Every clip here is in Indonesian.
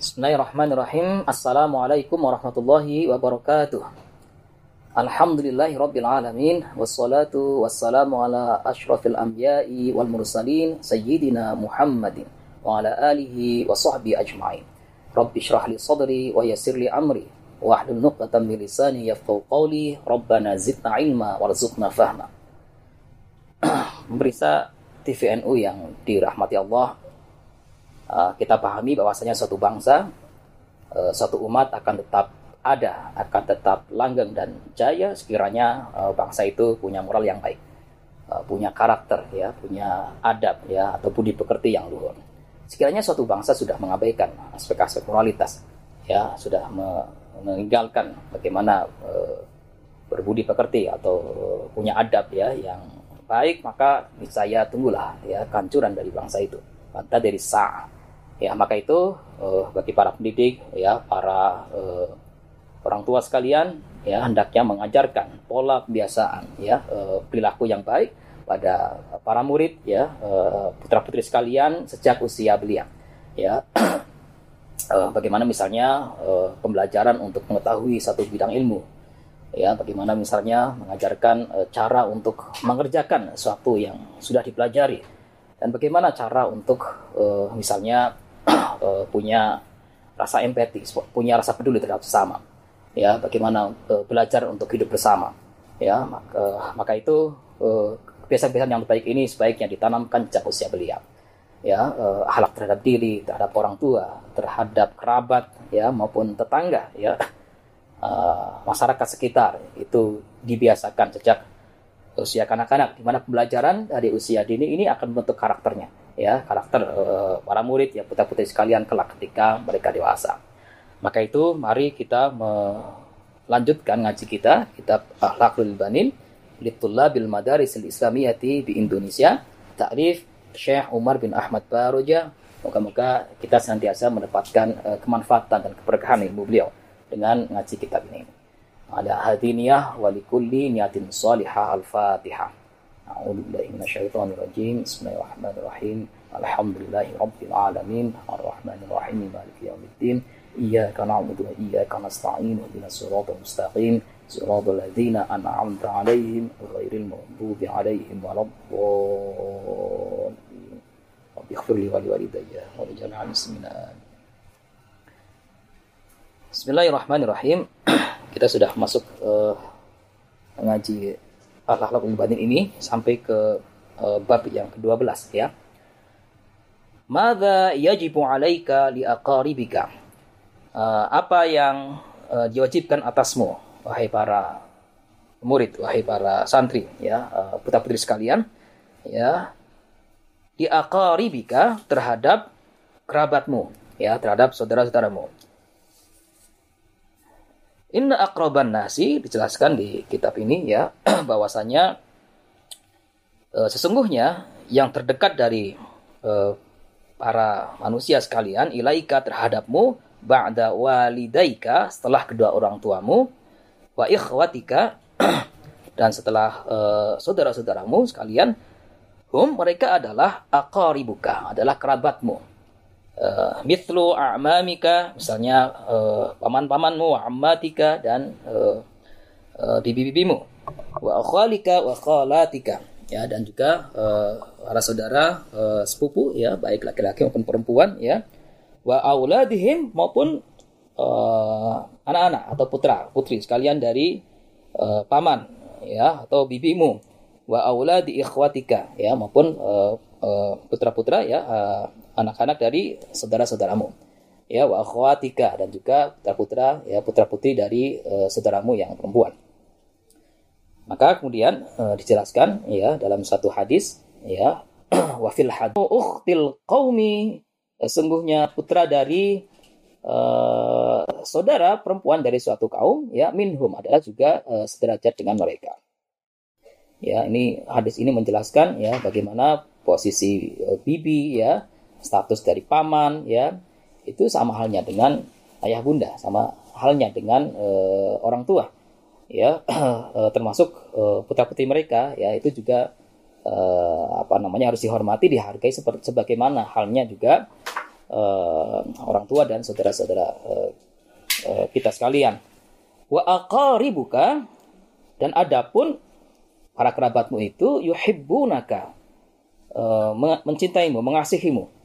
Bismillahirrahmanirrahim. Assalamualaikum warahmatullahi wabarakatuh. Alhamdulillahi rabbil alamin wassalatu wassalamu ala asyrafil anbiya'i wal mursalin sayyidina Muhammadin wa ala alihi wa sahbihi ajma'in. Rabbi shrah li sadri wa yassir li amri wa hlul 'uqdatam min lisani yafqahu qawli. Rabbana zidna ilma warzuqna fahma. Pemirsa TVNU yang dirahmati Allah, uh, kita pahami bahwasanya suatu bangsa, uh, suatu umat akan tetap ada, akan tetap langgeng dan jaya sekiranya uh, bangsa itu punya moral yang baik, punya karakter ya, punya adab ya, atau budi pekerti yang luhur. Sekiranya suatu bangsa sudah mengabaikan aspek-aspek moralitas, ya sudah meninggalkan bagaimana berbudi pekerti atau punya adab ya yang baik maka saya tunggulah ya kancuran dari bangsa itu. Maka dari sah Ya, maka itu uh, bagi para pendidik, ya, para uh, orang tua sekalian, ya, hendaknya mengajarkan pola kebiasaan, ya, uh, perilaku yang baik pada para murid, ya, uh, putra putri sekalian sejak usia belia, ya. bagaimana misalnya pembelajaran untuk mengetahui satu bidang ilmu, ya, bagaimana misalnya mengajarkan uh, cara untuk mengerjakan sesuatu yang sudah dipelajari, dan bagaimana cara untuk uh, misalnya uh, punya rasa empati, punya rasa peduli terhadap sesama. Ya, bagaimana uh, belajar untuk hidup bersama. Ya, maka, maka itu uh, kebiasaan-kebiasaan yang baik ini sebaiknya ditanamkan sejak usia belia. Ya, uh, terhadap diri, terhadap orang tua, terhadap kerabat, ya maupun tetangga, ya uh, masyarakat sekitar itu dibiasakan sejak usia kanak-kanak, di mana pembelajaran dari usia dini ini akan membentuk karakternya ya karakter uh, para murid ya putra putri sekalian kelak ketika mereka dewasa. Maka itu mari kita melanjutkan ngaji kita kitab Akhlakul Banin bil Madaris Islamiyati di Indonesia Ta'rif Syekh Umar bin Ahmad Baroja Moga-moga kita senantiasa mendapatkan uh, kemanfaatan dan keberkahan ilmu beliau dengan ngaji kitab ini. Ada hadiniyah walikulli niatin salihah al-fatihah. أعوذ بالله من الشيطان الرجيم. بسم الله الرحمن الرحيم. الحمد لله رب العالمين. الرحمن الرحيم. مالك يوم الدين. إياك نعبد وإياك نستعين. اهدنا الصراط المستقيم. صراط الذين أنعمت عليهم غير المغضوب عليهم ولا الضالين. رب اغفر لي ولوالدي ولجميع المسلمين. Bismillahirrahmanirrahim. Kita sudah masuk uh, mengaji akhlakul batin ini sampai ke uh, bab yang ke-12 ya. Mada yajibu alaika li aqaribika? Uh, apa yang uh, diwajibkan atasmu wahai para murid, wahai para santri ya, uh, putra-putri sekalian ya. Di aqaribika terhadap kerabatmu ya, terhadap saudara-saudaramu. Inna akroban nasi dijelaskan di kitab ini ya bahwasanya e, sesungguhnya yang terdekat dari e, para manusia sekalian ilaika terhadapmu ba'da walidaika setelah kedua orang tuamu wa ikhwatika dan setelah e, saudara-saudaramu sekalian hum mereka adalah aqaribuka adalah kerabatmu uh, mithlu a'mamika misalnya uh, paman-pamanmu wa ammatika dan uh, uh, bibi-bibimu. Wa akhalika wa khalatika. Ya dan juga uh, para saudara uh, sepupu ya baik laki-laki maupun perempuan ya. Wa auladihim maupun anak-anak uh, atau putra putri sekalian dari uh, paman ya atau bibimu. Wa auladi ikhwatika ya maupun uh, uh, putra-putra ya uh, anak-anak dari saudara-saudaramu ya wa akhwatika dan juga putra-putra ya putra-putri dari uh, saudaramu yang perempuan. Maka kemudian uh, dijelaskan ya dalam satu hadis ya wa fil ukhtil qaumi sesungguhnya putra dari uh, saudara perempuan dari suatu kaum ya minhum adalah juga uh, sederajat dengan mereka. Ya, ini hadis ini menjelaskan ya bagaimana posisi uh, bibi ya status dari paman ya itu sama halnya dengan ayah bunda sama halnya dengan e, orang tua ya e, termasuk e, putra putri mereka ya itu juga e, apa namanya harus dihormati dihargai seperti sebagaimana halnya juga uh, orang tua dan saudara-saudara uh, uh, kita sekalian. Wa aqaribuka dan adapun para kerabatmu itu yuhibbunaka uh, mencintaimu, mengasihimu.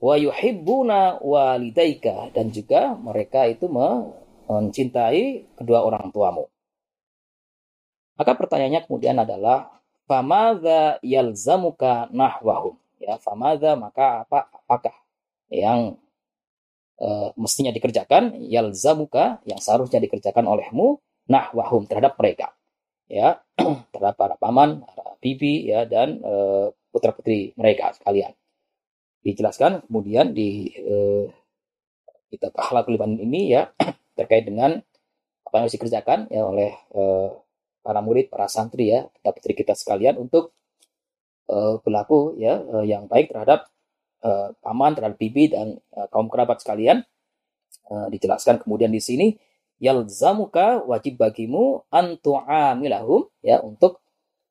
Wa yuhibbuna walidaika dan juga mereka itu mencintai kedua orang tuamu. Maka pertanyaannya kemudian adalah famadza yalzamuka nahwahum? Ya, famadza maka apa apakah yang uh, mestinya dikerjakan yalzamuka yang seharusnya dikerjakan olehmu nahwahum terhadap mereka ya terhadap para paman para bibi ya dan uh, eh, putra putri mereka sekalian dijelaskan kemudian di uh, kitab akhlakul iman ini ya terkait dengan apa yang harus dikerjakan ya oleh uh, para murid para santri ya putri kita sekalian untuk uh, berlaku ya uh, yang baik terhadap uh, paman terhadap bibi dan uh, kaum kerabat sekalian. Uh, dijelaskan kemudian di sini yalzamuka wajib bagimu antu'amilahum ya untuk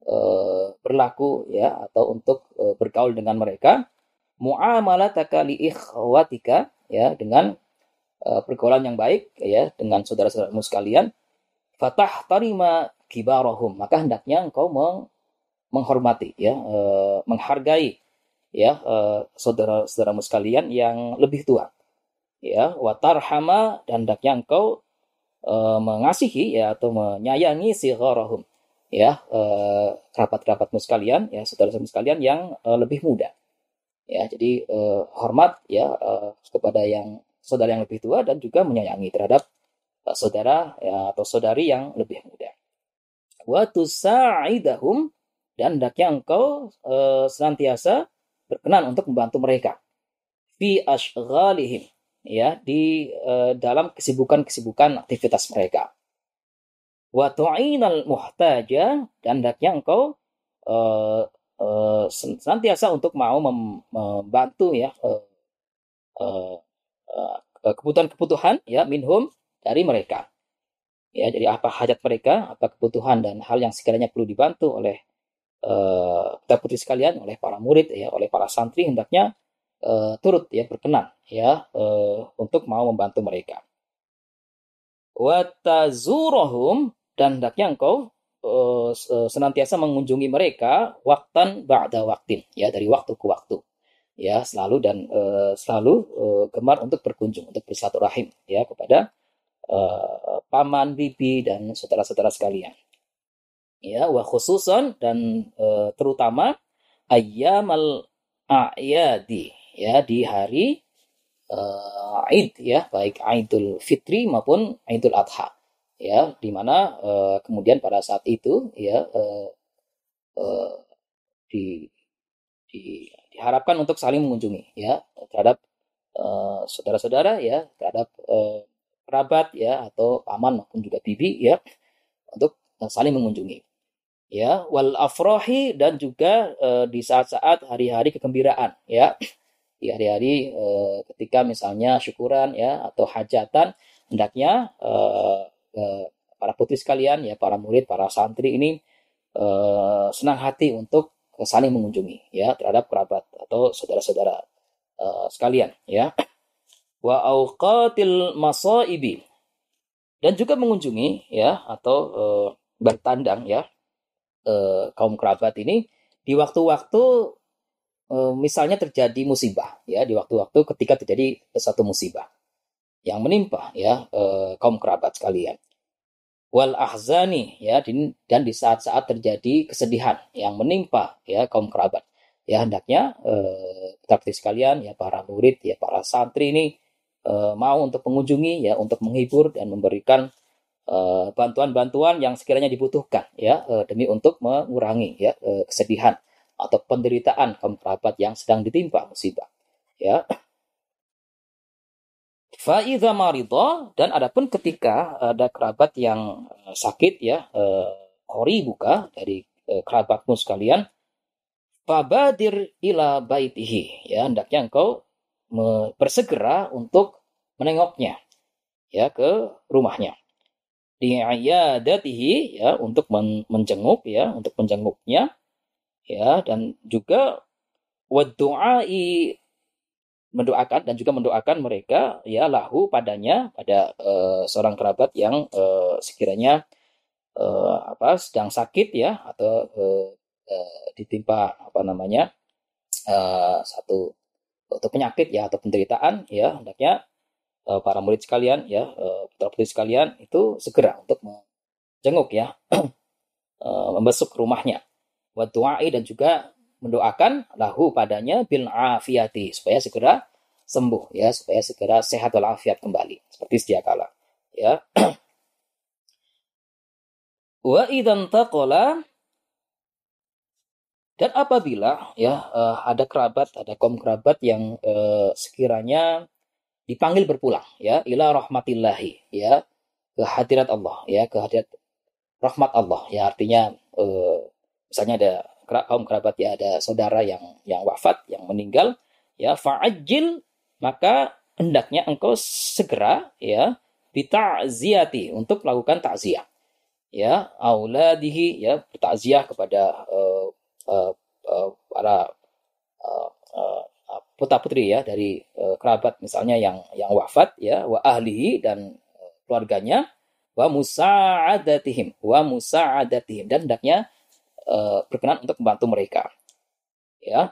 uh, berlaku ya atau untuk uh, bergaul dengan mereka muamalataka li ikhwatika ya dengan uh, pergaulan yang baik ya dengan saudara-saudaramu sekalian. Fatah tarima kibarahum maka hendaknya engkau meng menghormati ya uh, menghargai ya uh, saudara-saudaramu sekalian yang lebih tua. Ya watarhama dan hendaknya engkau uh, mengasihi ya atau menyayangi si sigharahum ya uh, kerabat-kerabatmu sekalian ya saudara-saudaramu sekalian yang lebih muda ya jadi uh, hormat ya uh, kepada yang saudara yang lebih tua dan juga menyayangi terhadap uh, saudara ya, atau saudari yang lebih muda wa tusaidahum dan hendaknya engkau uh, senantiasa berkenan untuk membantu mereka fi ashghalihim ya di uh, dalam kesibukan-kesibukan aktivitas mereka. Wa tu'inal muhtaja dan hendaknya engkau uh, uh, senantiasa untuk mau mem membantu ya uh, uh, kebutuhan-kebutuhan ya minhum dari mereka. Ya, jadi apa hajat mereka, apa kebutuhan dan hal yang sekiranya perlu dibantu oleh uh, putri sekalian oleh para murid ya oleh para santri hendaknya turut ya berkenan ya untuk mau membantu mereka. Watazurohum dan hendaknya engkau uh, senantiasa mengunjungi mereka waktan ba'da waktin ya dari waktu ke waktu ya selalu dan uh, selalu uh, gemar untuk berkunjung untuk bersilaturahim ya kepada uh, paman bibi dan saudara-saudara sekalian ya wa khususan dan e, terutama ayyamal a'yadi ya di hari e, Id ya baik Idul Fitri maupun Idul Adha ya di mana e, kemudian pada saat itu ya e, e, di, di diharapkan untuk saling mengunjungi ya terhadap saudara-saudara ya terhadap e, kerabat ya atau paman maupun juga bibi ya untuk saling mengunjungi ya. Wal afrohi dan juga uh, di saat-saat hari-hari kegembiraan ya. Di hari-hari uh, ketika misalnya syukuran ya atau hajatan hendaknya uh, uh, para putri sekalian ya para murid para santri ini uh, senang hati untuk saling mengunjungi ya terhadap kerabat atau saudara-saudara uh, sekalian ya. Wa auqatil masaibi. Dan juga mengunjungi ya atau uh, bertandang ya eh, kaum kerabat ini di waktu-waktu eh, misalnya terjadi musibah ya di waktu-waktu ketika terjadi satu musibah yang menimpa ya eh, kaum kerabat sekalian. Wal ahzani ya dan di saat-saat terjadi kesedihan yang menimpa ya kaum kerabat. Ya hendaknya eh, sekalian ya para murid ya para santri ini eh, mau untuk mengunjungi ya untuk menghibur dan memberikan Eh, bantuan-bantuan yang sekiranya dibutuhkan ya uh, demi untuk mengurangi ya uh, kesedihan atau penderitaan kaum kerabat yang sedang ditimpa musibah ya Fa'idha marido dan adapun ketika ada kerabat yang sakit ya kori buka dari kerabatmu sekalian fabadir ila baitihi. Ya hendaknya engkau bersegera untuk menengoknya ya ke rumahnya. Li'iyadatihi ya untuk men menjenguk ya untuk menjenguknya ya dan juga wadu'ai mendoakan dan juga mendoakan mereka ya lahu padanya pada uh, seorang kerabat yang uh, sekiranya uh, apa sedang sakit ya atau uh, uh, ditimpa apa namanya uh, satu atau penyakit ya atau penderitaan ya hendaknya uh, para murid sekalian ya uh, putra putri sekalian itu segera untuk menjenguk ya uh, membesuk rumahnya. Wa dan juga mendoakan lahu padanya bil afiyati supaya segera sembuh ya supaya segera sehat walafiat kembali seperti sedia kala ya. Wa idan taqala dan apabila ya uh, ada kerabat ada kaum kerabat yang uh, sekiranya dipanggil berpulang ya ila rahmatillahi ya ke hadirat Allah ya ke hadirat rahmat Allah ya artinya uh, misalnya ada kaum kerabat ya ada saudara yang yang wafat, yang meninggal, ya fa'ajil maka hendaknya engkau segera ya bita'ziyati untuk melakukan takziah. Ya, auladihi ya bertakziah kepada uh, uh, uh, para uh, uh, putra-putri ya dari uh, kerabat misalnya yang yang wafat ya wa ahlihi dan uh, keluarganya wa musa'adatihim wa musa'adatihim dan hendaknya uh, berkenan untuk membantu mereka. Ya.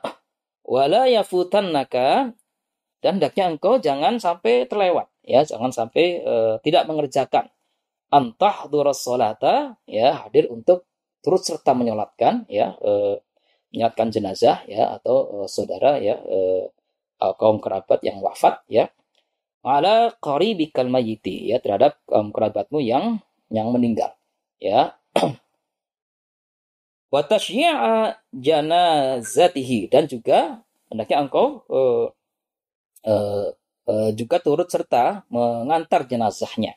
Wala yafutannaka dan hendaknya engkau jangan sampai terlewat, ya, jangan sampai uh, tidak mengerjakan antah duras solata, ya, hadir untuk turut serta menyolatkan, ya, uh, menyolatkan jenazah, ya, atau uh, saudara, ya, uh, kaum kerabat yang wafat, ya, ala qaribikal mayyiti, ya, terhadap kaum kerabatmu yang yang meninggal, ya. wa tasyyi'a janazatihi. Dan juga hendaknya engkau uh, uh, uh, juga turut serta mengantar jenazahnya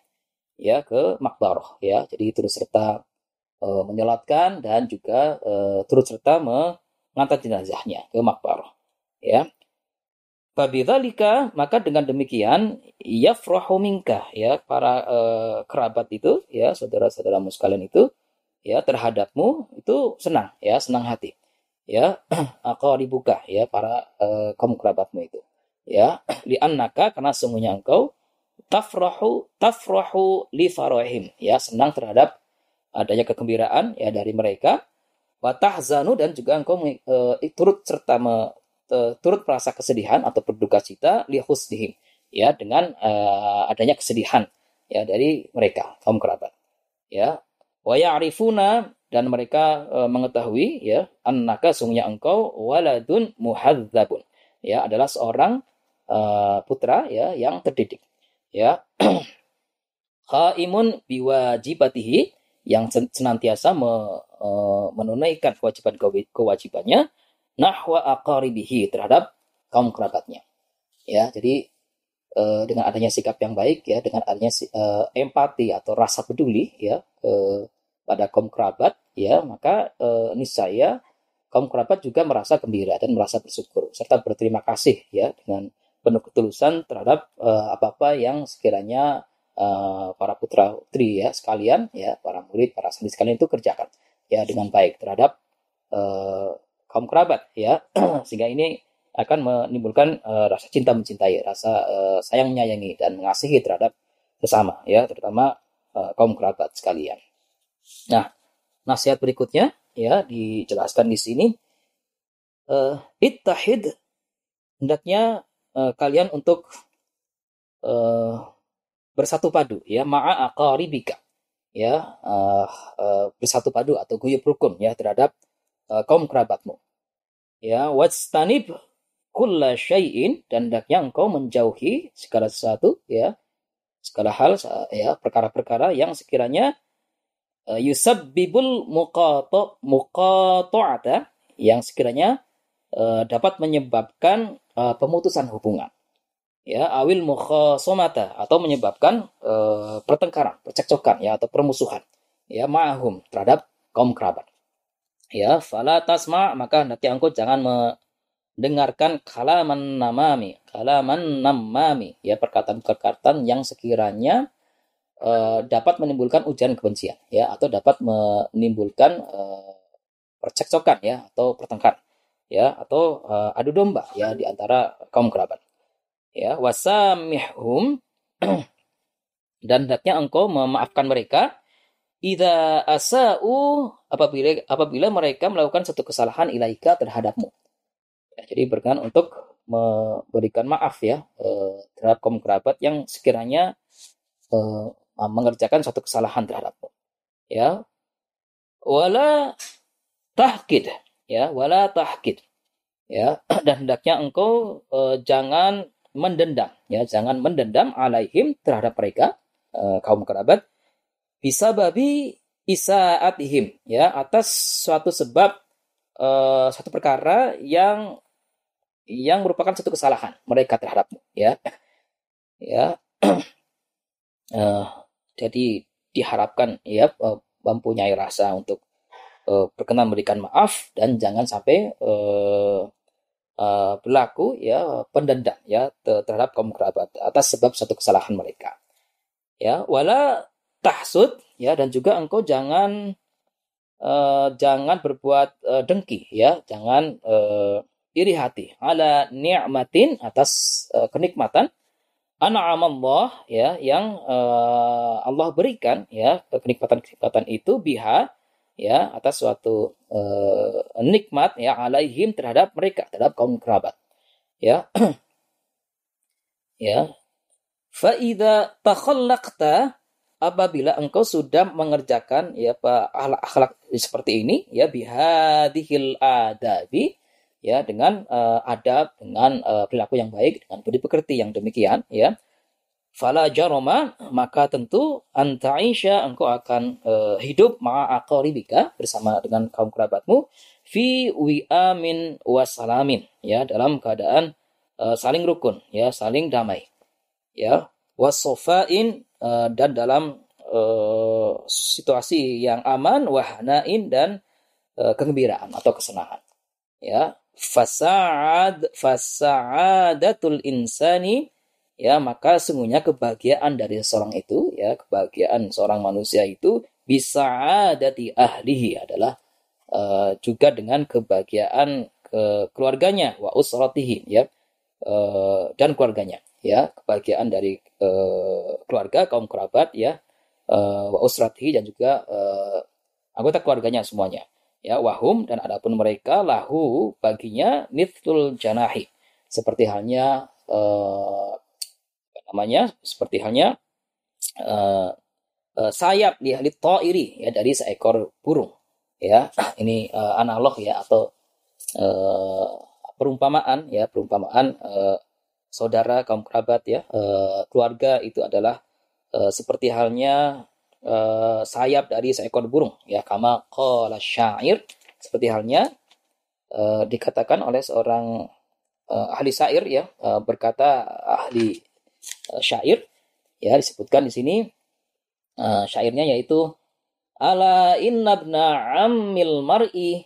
ya ke makbaroh ya. Jadi turut serta uh, menyolatkan dan juga uh, turut serta mengantar jenazahnya ke makbaroh ya. Fabidzalika maka dengan demikian yafrahu minka ya para uh, kerabat itu ya saudara-saudaramu sekalian itu ya terhadapmu itu senang ya senang hati. Ya dibuka ya para uh, kaum kerabatmu itu. Ya li'annaka karena semuanya engkau tafrahu tafrahu li farahim. Ya senang terhadap adanya kegembiraan ya dari mereka. Wa tahzanu dan juga engkau uh, turut serta me, uh, turut merasa kesedihan atau berduka cita li husnihim. Ya dengan uh, adanya kesedihan ya dari mereka kaum kerabat. Ya wa ya'rifuna dan mereka e, mengetahui ya annaka sungguhnya engkau waladun muhadzabun. Ya adalah seorang e, putra ya yang terdidik. Ya khaimun biwajibatihi yang senantiasa me, e, menunaikan kewajiban kewajibannya nahwa aqaribihi terhadap kaum kerabatnya. Ya jadi e, dengan adanya sikap yang baik ya dengan adanya e, empati atau rasa peduli ya eh, pada kaum kerabat ya maka eh, niscaya kaum kerabat juga merasa gembira dan merasa bersyukur serta berterima kasih ya dengan penuh ketulusan terhadap eh, apa-apa yang sekiranya eh, para putra putri ya sekalian ya para murid para santri sekalian itu kerjakan ya dengan baik terhadap eh, kaum kerabat ya. Sehingga ini akan menimbulkan uh, rasa cinta mencintai, rasa uh, sayang menyayangi dan mengasihi terhadap sesama ya, terutama uh, kaum kerabat sekalian. Nah, nasihat berikutnya ya dijelaskan di sini uh, ittahid hendaknya uh, kalian untuk uh, bersatu padu ya ma'a aqaribika ya uh, uh, bersatu padu atau guyup rukun ya terhadap uh, kaum kerabatmu ya wajtanib kulla syai'in dan hendaknya engkau menjauhi segala sesuatu ya. Segala hal ya perkara-perkara yang sekiranya uh, yusabbibul muqata muqata'ata yang sekiranya uh, dapat menyebabkan uh, pemutusan hubungan ya awil mukhasomata atau menyebabkan uh, pertengkaran percekcokan ya atau permusuhan ya ma'hum terhadap kaum kerabat ya. Fala tasma maka hendaknya engkau jangan dengarkan kalaman namami, kalaman namami, ya perkataan-perkataan yang sekiranya uh, dapat menimbulkan ujian kebencian, ya atau dapat menimbulkan uh, percekcokan, ya atau pertengkaran, ya atau uh, adu domba, ya di antara kaum kerabat. ya wasamihum dan hendaknya engkau memaafkan mereka idza asau apabila apabila mereka melakukan satu kesalahan ilaika terhadapmu. Jadi berkenan untuk memberikan maaf ya eh, terhadap kaum kerabat yang sekiranya eh, mengerjakan satu kesalahan terhadapmu. Ya. Wala tahkid ya, wala tahkid. Ya, dan hendaknya engkau eh, jangan mendendam ya, jangan mendendam alaihim terhadap mereka kaum kerabat bisa babi isaatihim ya atas suatu sebab uh, suatu perkara yang yang merupakan satu kesalahan mereka terhadapmu ya. Ya. Uh, jadi diharapkan ya uh, mempunyai rasa untuk uh, berkenan memberikan maaf dan jangan sampai uh, uh, berlaku ya pendendam ya terhadap kaum kerabat atas sebab satu kesalahan mereka. Ya wala tahsud ya dan juga engkau jangan uh, jangan berbuat uh, dengki ya. Jangan uh, iri hati. Ala ni'matin atas uh, kenikmatan. An'amallah ya yang uh, Allah berikan ya kenikmatan-kenikmatan itu biha ya atas suatu uh, nikmat ya alaihim terhadap mereka terhadap kaum kerabat. Ya. Ya. Fa idza takhallaqta apabila engkau sudah mengerjakan ya akhlak-akhlak seperti ini ya bihadihil adabi ya dengan uh, adab dengan uh, perilaku yang baik dengan budi pekerti yang demikian ya. Fala jaroma maka tentu antaisha engkau akan uh, hidup ma'aqaribika bersama dengan kaum kerabatmu fi wi'amin wasalamin ya dalam keadaan uh, saling rukun ya saling damai ya. Wasofain uh, dan dalam uh, situasi yang aman wahnain dan uh, kegembiraan atau kesenangan ya fasa'ad fasa'adatul insani. Ya maka sungguhnya kebahagiaan dari seorang itu ya kebahagiaan seorang manusia itu bisa adati ahlihi adalah uh, juga dengan kebahagiaan ke keluarganya wa usratihi ya uh, dan keluarganya ya kebahagiaan dari uh, keluarga kaum kerabat ya uh, wa usratihi dan juga uh, anggota keluarganya semuanya ya wahum dan adapun mereka lahu baginya mithlul janahi. Seperti halnya uh, namanya? Seperti halnya uh, uh, sayap di halit ta'iri ya dari seekor burung. Ya ini uh, analog ya atau uh, perumpamaan ya perumpamaan uh, saudara, kaum kerabat ya, uh, keluarga itu adalah uh, seperti halnya uh, sayap dari seekor burung. Ya, kama qala syair. Seperti halnya uh, dikatakan oleh seorang uh, ahli syair ya, uh, berkata ahli uh, syair. Ya disebutkan di sini uh, syairnya yaitu ala inna ibna ammil mar'i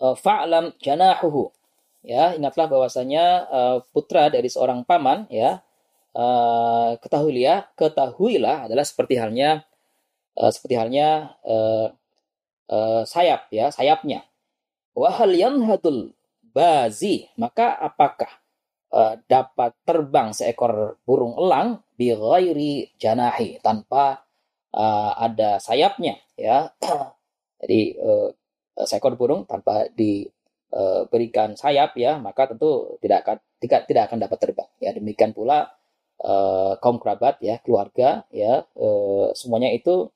fa'lam janahuhu. Ya ingatlah bahwasanya uh, putra dari seorang paman ya uh, ketahuilah ketahuilah adalah seperti halnya uh, seperti halnya uh, uh, sayap ya sayapnya. Wahal yanhatul bazi maka apakah uh, dapat terbang seekor burung elang? Bi ghairi janahi tanpa uh, ada sayapnya ya. Jadi uh, seekor burung tanpa di Eh, berikan sayap ya maka tentu tidak akan tidak tidak akan dapat terbang ya. Demikian pula uh, kaum kerabat ya keluarga ya uh, semuanya itu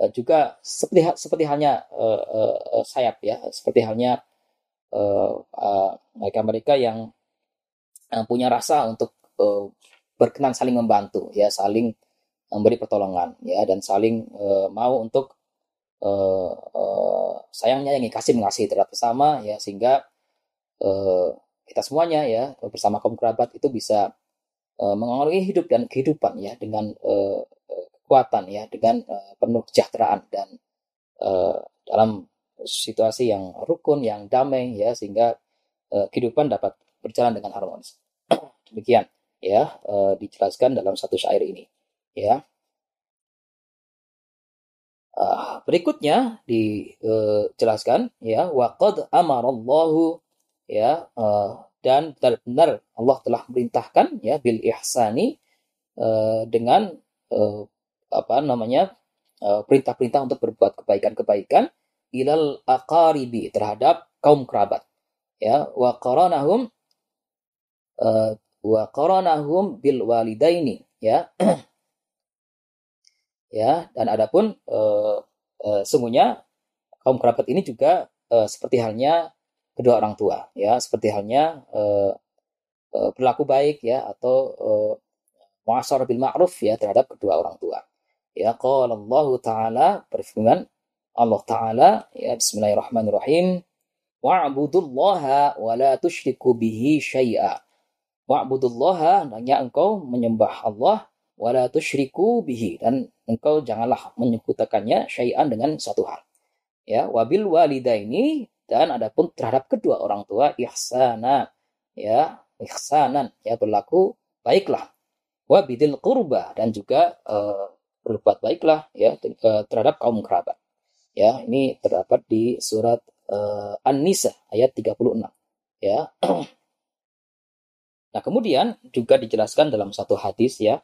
uh, juga seperti seperti halnya uh, uh, sayap ya. Seperti halnya uh, uh, mereka yang uh, punya rasa untuk uh, berkenan saling membantu ya saling memberi pertolongan ya dan saling uh, mau untuk uh, uh, sayangnya yang kasih mengasihi terhadap sesama ya sehingga uh, kita semuanya ya bersama kaum kerabat itu bisa uh, mengaruhi hidup dan kehidupan ya dengan uh, kekuatan ya dengan uh, penuh kesejahteraan dan uh, dalam situasi yang rukun yang damai ya sehingga uh, kehidupan dapat berjalan dengan harmonis. Demikian ya uh, dijelaskan dalam satu syair ini ya. Uh, berikutnya dijelaskan ya waqad amarallahu ya uh, dan benar-benar Allah telah merintahkan ya bil ihsani uh, dengan uh, apa namanya perintah-perintah untuk berbuat kebaikan-kebaikan ilal aqaribi terhadap kaum kerabat. Ya wa qaranahum uh, wa qaranahum bil walidaini ya. Ya dan adapun uh, uh, sungguhnya kaum kerabat ini juga uh, seperti halnya kedua orang tua ya. Seperti halnya uh, uh, berlaku baik ya atau uh, muasar bil ma'ruf ya terhadap kedua orang tua ya qala Allah taala berfirman Allah taala ya bismillahirrahmanirrahim wa'budullaha wa la tusyriku bihi syai'a. Wa'budullaha hendaknya engkau menyembah Allah wa la tusyriku bihi. Dan engkau janganlah menyebutakannya syai'an dengan satu hal. Ya wabil walidaini dan adapun terhadap kedua orang tua ihsana ya ihsanan ya berlaku baiklah. Wa bidil qurba dan juga uh, berbuat baiklah ya terhadap kaum kerabat. Ya ini terdapat di surat uh, An-Nisa ayat 36 ya. Nah, kemudian juga dijelaskan dalam satu hadis ya,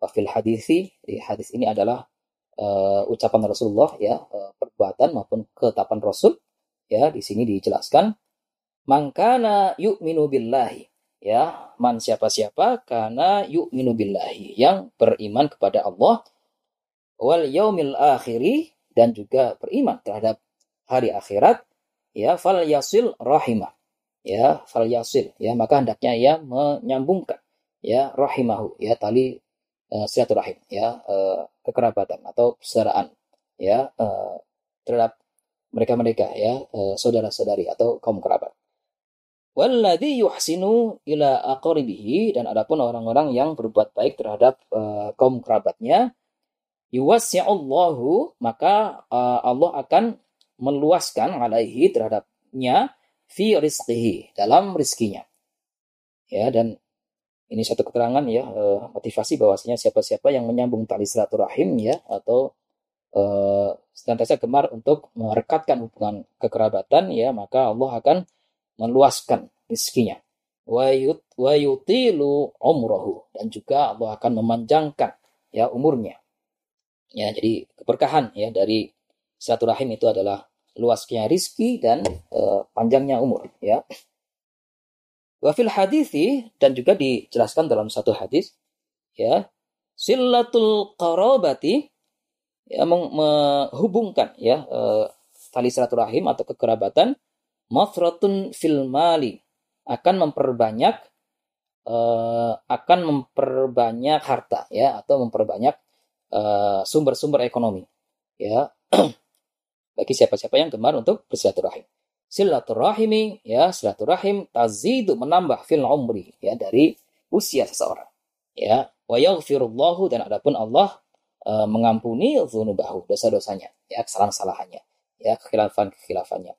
wafil hadisi, di hadis ini adalah uh, ucapan Rasulullah ya uh, perbuatan maupun ketetapan Rasul ya. Di sini dijelaskan mangkana yu'minu billahi ya. Man siapa-siapa karena yu'minu billahi yang beriman kepada Allah wal yaumil akhiri dan juga beriman terhadap hari akhirat ya fal yasil rahimah ya fal yasil ya maka hendaknya ia menyambungkan ya rahimahu ya tali uh, silaturahim ya uh, kekerabatan atau persaudaraan ya uh, terhadap mereka-mereka ya uh, saudara-saudari atau kaum kerabat. Walladhi yuhsinu ila aqribihi dan adapun orang-orang yang berbuat baik terhadap uh, kaum kerabatnya yuwasi'ullahu maka uh, Allah akan meluaskan alaihi terhadapnya fi rizqihi dalam rizkinya. Ya dan ini satu keterangan ya uh, motivasi bahwasanya siapa-siapa yang menyambung tali silaturahim ya atau uh, senantiasa gemar untuk merekatkan hubungan kekerabatan ya maka Allah akan meluaskan rezekinya wa yutilu umrohu dan juga Allah akan memanjangkan ya umurnya ya jadi keberkahan ya dari silaturahim itu adalah luasnya rizki dan uh, panjangnya umur ya. Wafil hadisi dan juga dijelaskan dalam satu hadis ya silatul qarabati ya menghubungkan ya e, tali silaturahim atau kekerabatan mafratun fil mali akan memperbanyak e, akan memperbanyak harta ya atau memperbanyak eh, sumber-sumber ekonomi. Ya. Bagi siapa-siapa yang gemar untuk bersilaturahim. Silaturahimi ya silaturahim tazidu menambah fil umri ya dari usia seseorang. Ya. Wa yaghfirullahu dan adapun Allah uh, mengampuni dzunubahu dosa-dosanya ya kesalahan-kesalahannya ya kekhilafan-kekhilafannya.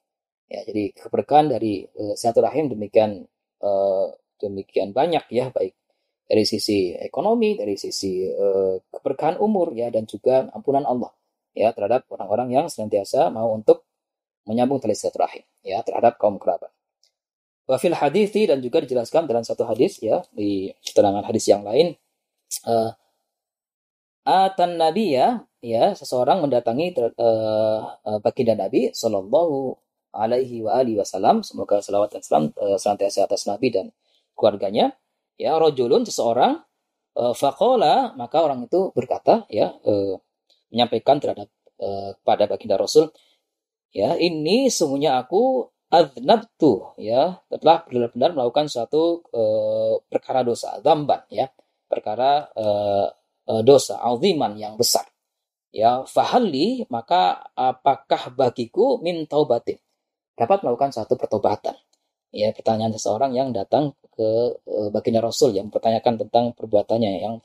Ya jadi keberkahan dari uh, silaturahim demikian uh, demikian banyak ya baik dari sisi ekonomi dari sisi uh, keberkahan umur ya dan juga ampunan Allah ya terhadap orang-orang yang senantiasa mau untuk menyambung tali silaturahim ya terhadap kaum kerabat. Wafil hadis dan juga dijelaskan dalam satu hadis ya di keterangan hadis yang lain uh, atan nabi ya ya seseorang mendatangi uh, baginda Nabi Shallallahu alaihi wa alihi wasallam semoga selawat dan salam uh, senantiasa atas Nabi dan keluarganya ya rojulun seseorang uh, fakola maka orang itu berkata ya uh, menyampaikan terhadap uh, pada baginda Rasul ya ini semuanya aku tuh ya telah benar-benar melakukan suatu uh, perkara dosa zamban ya perkara uh, uh, dosa aziman yang besar. Ya fahalli maka apakah bagiku min taubatin? Dapat melakukan satu pertobatan. Ya pertanyaan seseorang yang datang ke uh, baginda Rasul yang mempertanyakan tentang perbuatannya yang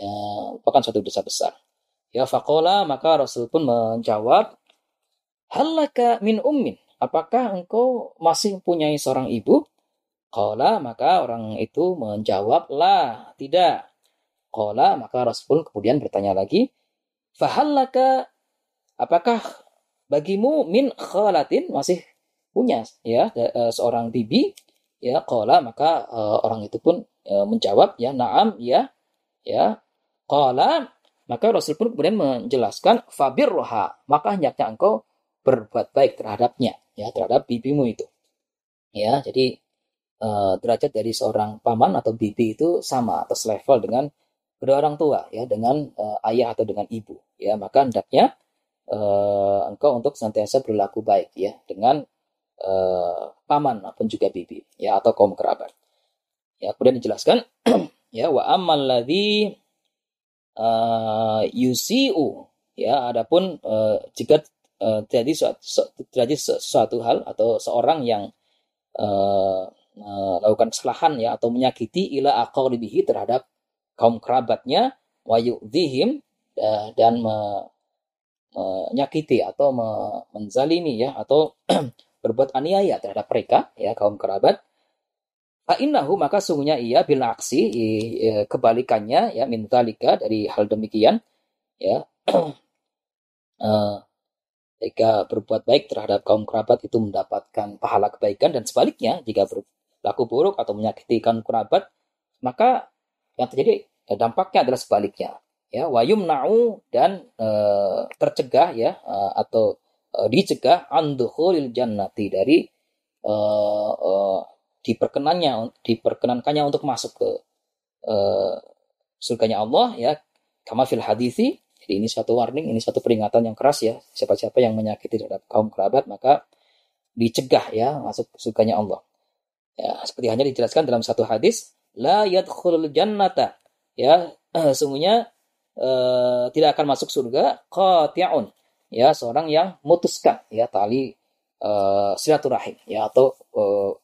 uh, merupakan suatu dosa besar ya fakola maka Rasul pun menjawab Halaka min ummin. Apakah engkau masih mempunyai seorang ibu? Qala maka orang itu menjawab lah, tidak. Qala maka Rasul kemudian bertanya lagi, Fahallaka apakah bagimu min khalatin masih punya ya e, seorang bibi ya qala maka uh, orang itu pun uh, menjawab ya na'am ya ya. Qala maka Rasul pun kemudian menjelaskan roha maka hendaknya engkau berbuat baik terhadapnya ya terhadap bibimu itu. Ya jadi uh, derajat dari seorang paman atau bibi itu sama atau selevel dengan kedua orang tua ya dengan uh, ayah atau dengan ibu ya. Maka hendaknya uh, engkau untuk senantiasa berlaku baik ya dengan uh, paman maupun juga bibi ya atau kaum kerabat. Ya kemudian dijelaskan ya wa amal ladzi uh, yusiu ya adapun uh, jika uh, terjadi suatu, terjadi sesuatu hal atau seorang yang uh, melakukan kesalahan ya atau menyakiti ila aqribihi terhadap kaum kerabatnya wa yu'dhihim dan me, menyakiti atau me, menzalimi ya atau berbuat aniaya terhadap mereka ya kaum kerabat. Fa'innahu maka sungguhnya ia bil aksi kebalikannya ya min dari hal demikian ya. Uh, berbuat baik terhadap kaum kerabat itu mendapatkan pahala kebaikan dan sebaliknya jika berlaku buruk atau menyakiti kaum kerabat maka yang terjadi ya, dampaknya adalah sebaliknya ya. Wayum na'u dan e, tercegah ya e, atau e, dicegah anduhulil jannati dari e, e, diperkenannya diperkenankannya untuk masuk ke e, surganya Allah ya. Kama fil hadisi jadi ini satu warning ini satu peringatan yang keras ya. Siapa-siapa yang menyakiti terhadap kaum kerabat maka dicegah ya masuk surganya Allah. Ya seperti hanya dijelaskan dalam satu hadis la yadkhulul jannata. Ya sungguhnya uh, tidak akan masuk surga qati'un ya seorang yang memutuskan ya tali uh, silaturahim ya atau uh,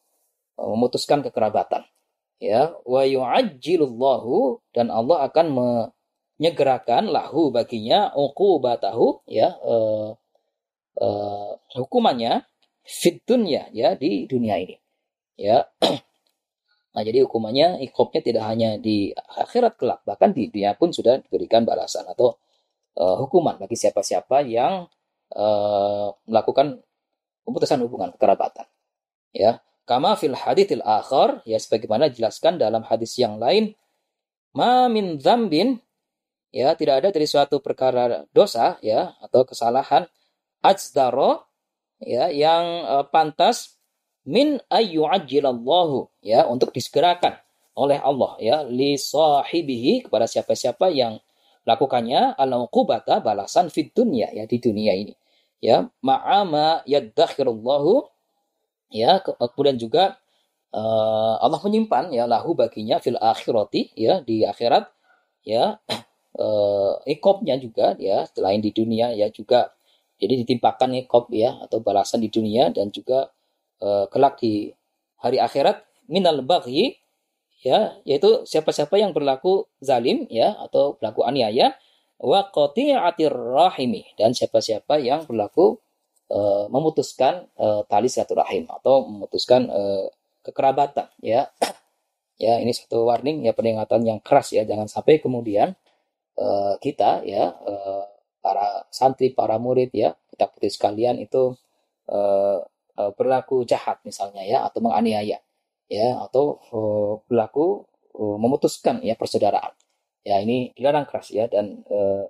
memutuskan kekerabatan. Ya wa yu'ajjilullahu dan Allah akan menyegerakan lahu baginya uqubatahu ya uh, uh, hukumannya fit dunya ya di dunia ini. Ya Nah, jadi hukumannya ikopnya tidak hanya di akhirat kelak, bahkan di dunia pun sudah diberikan balasan atau uh, hukuman bagi siapa-siapa yang uh, melakukan pemutusan hubungan kekerabatan. Ya, kama fil hadithil akhar, ya sebagaimana dijelaskan dalam hadis yang lain, ma min dzambin ya tidak ada dari suatu perkara dosa ya atau kesalahan ajdaro ya yang uh, pantas min ayyu'ajjilallahu ya untuk disegerakan oleh Allah ya li sahibihi kepada siapa-siapa yang melakukannya al-uqubata balasan fid dunya ya di dunia ini. Ya ma'ama yaddakhirullahu ya kemudian juga uh, Allah menyimpan ya lahu baginya fil akhirati ya di akhirat ya uh, ikopnya juga ya selain di dunia ya juga jadi ditimpakan ikop ya atau balasan di dunia dan juga uh, kelak di hari akhirat minal baghi ya yaitu siapa-siapa yang berlaku zalim ya atau berlaku aniaya wa qati'atir rahimi dan siapa-siapa yang berlaku uh, memutuskan uh, tali silaturahim atau memutuskan uh, kekerabatan ya. Ya ini satu warning ya peringatan yang keras ya. Jangan sampai kemudian uh, kita ya uh, para santri para murid ya kita putih sekalian itu uh, berlaku jahat misalnya ya atau menganiaya ya atau uh, berlaku uh, memutuskan ya persaudaraan. Ya ini dilarang keras ya dan uh,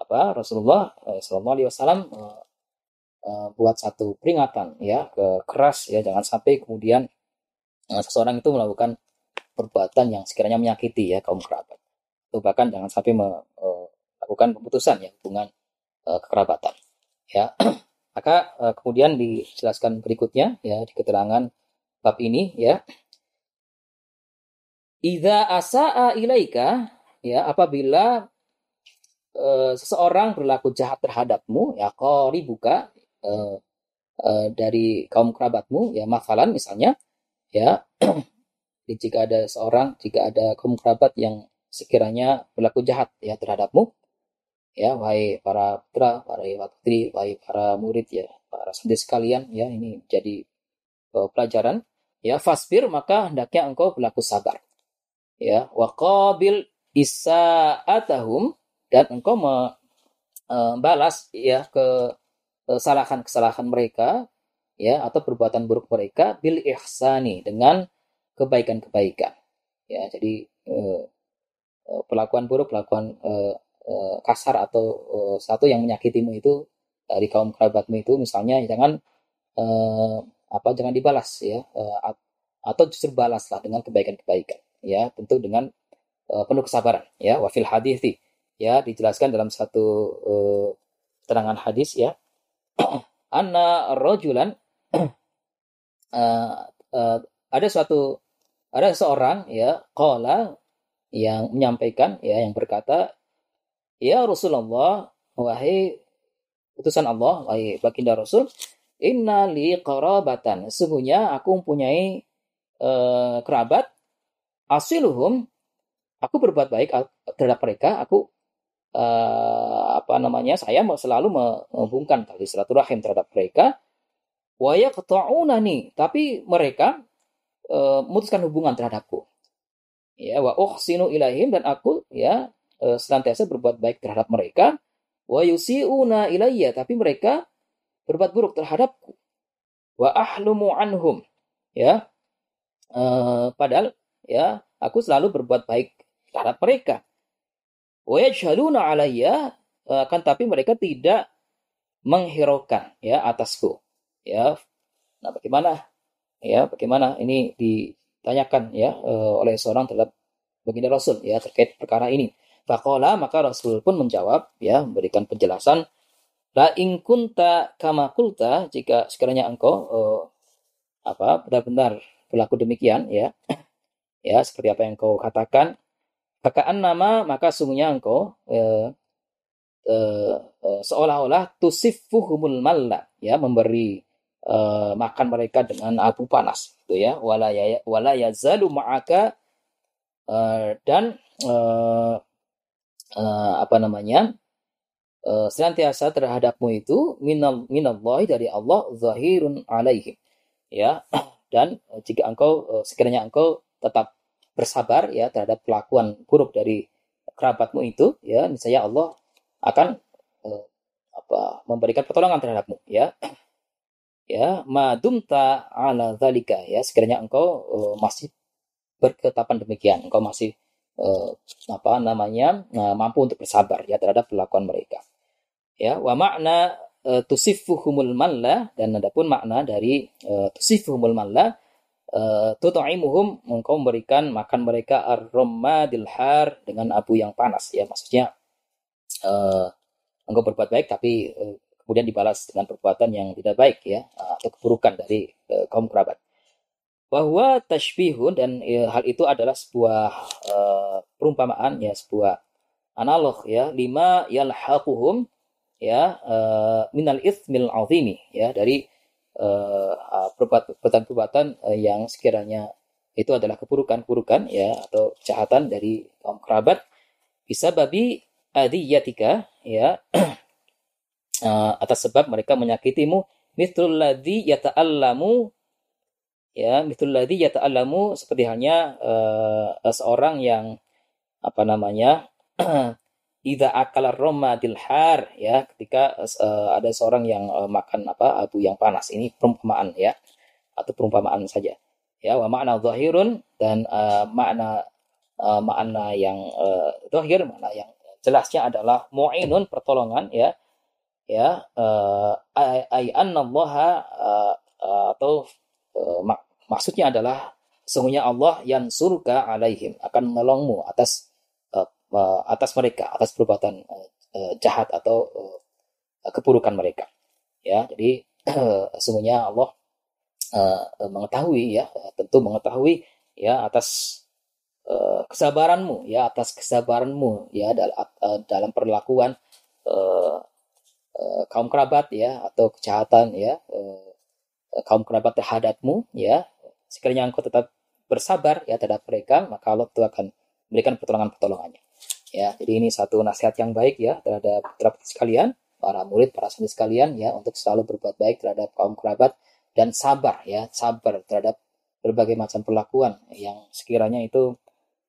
apa Rasulullah uh, Shallallahu Alaihi Wasallam uh, buat satu peringatan ya ke keras ya jangan sampai kemudian uh, seseorang itu melakukan perbuatan yang sekiranya menyakiti ya kaum kerabat. Atau bahkan jangan sampai melakukan pemutusan ya hubungan uh, kekerabatan. Ya Maka uh, kemudian dijelaskan berikutnya ya di keterangan bab ini ya. Idza asaa ilaika ya apabila uh, seseorang berlaku jahat terhadapmu ya qaribuka uh, uh, dari kaum kerabatmu ya mafalan misalnya ya jika ada seorang jika ada kaum kerabat yang sekiranya berlaku jahat ya terhadapmu ya wahai para putra, wahai putri, wahai para murid ya, para santri sekalian ya ini jadi uh, pelajaran ya fasbir maka hendaknya engkau berlaku sabar ya waqabil isaatahum dan engkau membalas uh, ya ke kesalahan-kesalahan mereka ya atau perbuatan buruk mereka bil ihsani dengan kebaikan-kebaikan. Ya, jadi uh, perlakuan buruk, perlakuan uh, uh, kasar atau uh, satu yang menyakitimu itu dari kaum kerabatmu itu misalnya jangan uh, apa jangan dibalas ya. Uh, atau justru balaslah dengan kebaikan-kebaikan ya. Tentu dengan uh, penuh kesabaran ya. Wafil hadis ya. Dijelaskan dalam satu uh, terangan hadis ya. Anna rojulan uh, uh, ada suatu ada seorang ya qala yang menyampaikan ya yang berkata ya Rasulullah wahai utusan Allah wahai baginda Rasul inna li qarabatan. Sesungguhnya aku mempunyai uh, kerabat. Asiluhum aku berbuat baik terhadap mereka. Aku uh, apa namanya saya selalu menghubungkan tali silaturahim terhadap mereka. Waya nih tapi mereka uh, memutuskan hubungan terhadapku. Ya wa uhsinu ilahim dan aku ya uh, senantiasa berbuat baik terhadap mereka. Wa yusiuna ilayya. Tapi mereka berbuat buruk terhadapku. Wa ahlumu anhum. Ya. Uh, padahal ya aku selalu berbuat baik terhadap mereka. Wa yajhaluna alayya akan tapi mereka tidak menghiraukan ya atasku. Ya. Nah bagaimana? Ya bagaimana? Ini ditanyakan ya uh, oleh seorang terhadap baginda Rasul ya terkait perkara ini. Fakola maka Rasul pun menjawab ya memberikan penjelasan la in kunta kama kulta jika sekiranya engkau uh, apa benar-benar berlaku demikian ya ya seperti apa yang engkau katakan Kakaan nama maka sungguhnya engkau uh, uh, uh, seolah-olah tusifuhumul malla ya memberi uh, makan mereka dengan abu panas gitu ya wala ya wala ma'aka uh, dan uh, uh, apa namanya uh, senantiasa terhadapmu itu minal minallahi dari Allah zahirun alaihim. Ya dan jika engkau uh, sekiranya engkau tetap bersabar ya terhadap kelakuan buruk dari kerabatmu itu ya niscaya Allah akan uh, apa memberikan pertolongan terhadapmu ya. Ya madumta ala zalika ya sekiranya engkau uh, masih berketapan demikian engkau masih uh, apa namanya uh, mampu untuk bersabar ya terhadap perlakuan mereka ya wa makna uh, tusifuhumul malla dan adapun makna dari uh, tusifuhumul malla uh, tutaimuhum engkau memberikan makan mereka ar-rammadil har dengan abu yang panas ya maksudnya engkau berbuat baik tapi uh, kemudian dibalas dengan perbuatan yang tidak baik ya atau keburukan dari uh, kaum kerabat. Bahwa tashbihun dan hal itu adalah sebuah perumpamaan ya sebuah analog ya lima yalhaquhum ya uh, minal ithmil azimi ya dari perbuatan-perbuatan uh, yang sekiranya itu adalah keburukan-keburukan ya atau kejahatan dari kaum kerabat bisa babi adiyatika ya uh, atas sebab mereka menyakitimu mithlul ladzi yata'allamu ya mithlul ladzi yata'allamu seperti halnya uh, seorang yang apa namanya idza akala roma dilhar ya ketika uh, ada seorang yang uh, makan apa abu yang panas ini perumpamaan ya atau perumpamaan saja ya wa makna zahirun dan uh, makna uh, makna yang uh, zahir makna yang jelasnya adalah mu'inun pertolongan ya ya uh, ay annallaha atau uh, mak maksudnya adalah sungguhnya Allah yang surga alaihim akan menolongmu atas uh, atas mereka atas perbuatan uh, uh, jahat atau keburukan mereka. Ya jadi sungguhnya Allah mengetahui ya tentu mengetahui ya atas kesabaranmu ya atas kesabaranmu ya dalam perlakuan kaum kerabat ya atau kejahatan ya kaum kerabat terhadapmu ya. Sekiranya engkau tetap bersabar ya terhadap mereka maka Allah itu akan memberikan pertolongan-pertolongannya ya jadi ini satu nasihat yang baik ya terhadap putra sekalian para murid para santri sekalian ya untuk selalu berbuat baik terhadap kaum kerabat dan sabar ya sabar terhadap berbagai macam perlakuan yang sekiranya itu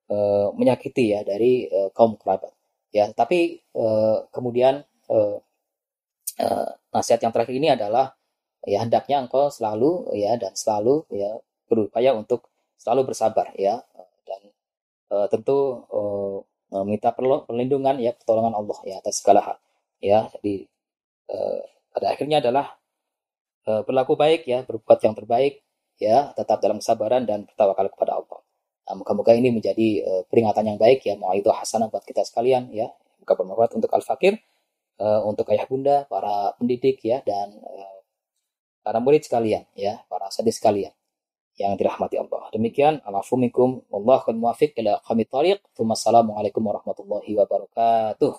uh, menyakiti ya dari uh, kaum kerabat. Ya tapi uh, kemudian uh, uh, nasihat yang terakhir ini adalah ya hendaknya engkau selalu ya dan selalu ya berupaya untuk selalu bersabar ya dan uh, tentu uh, meminta perlindungan ya pertolongan Allah ya atas segala hal. Ya jadi uh, pada akhirnya adalah uh, berlaku baik ya berbuat yang terbaik ya tetap dalam kesabaran dan bertawakal kepada Allah. Nah, moga-moga ini menjadi uh, peringatan yang baik ya mau itu hasanah buat kita sekalian ya. Moga bermanfaat untuk al fakir uh, untuk ayah bunda para pendidik ya dan uh, para murid sekalian ya para sadis sekalian yang dirahmati Allah. Demikian, alafumikum, wallahul muwafiq ila khamit tariq. Wassalamualaikum warahmatullahi wabarakatuh.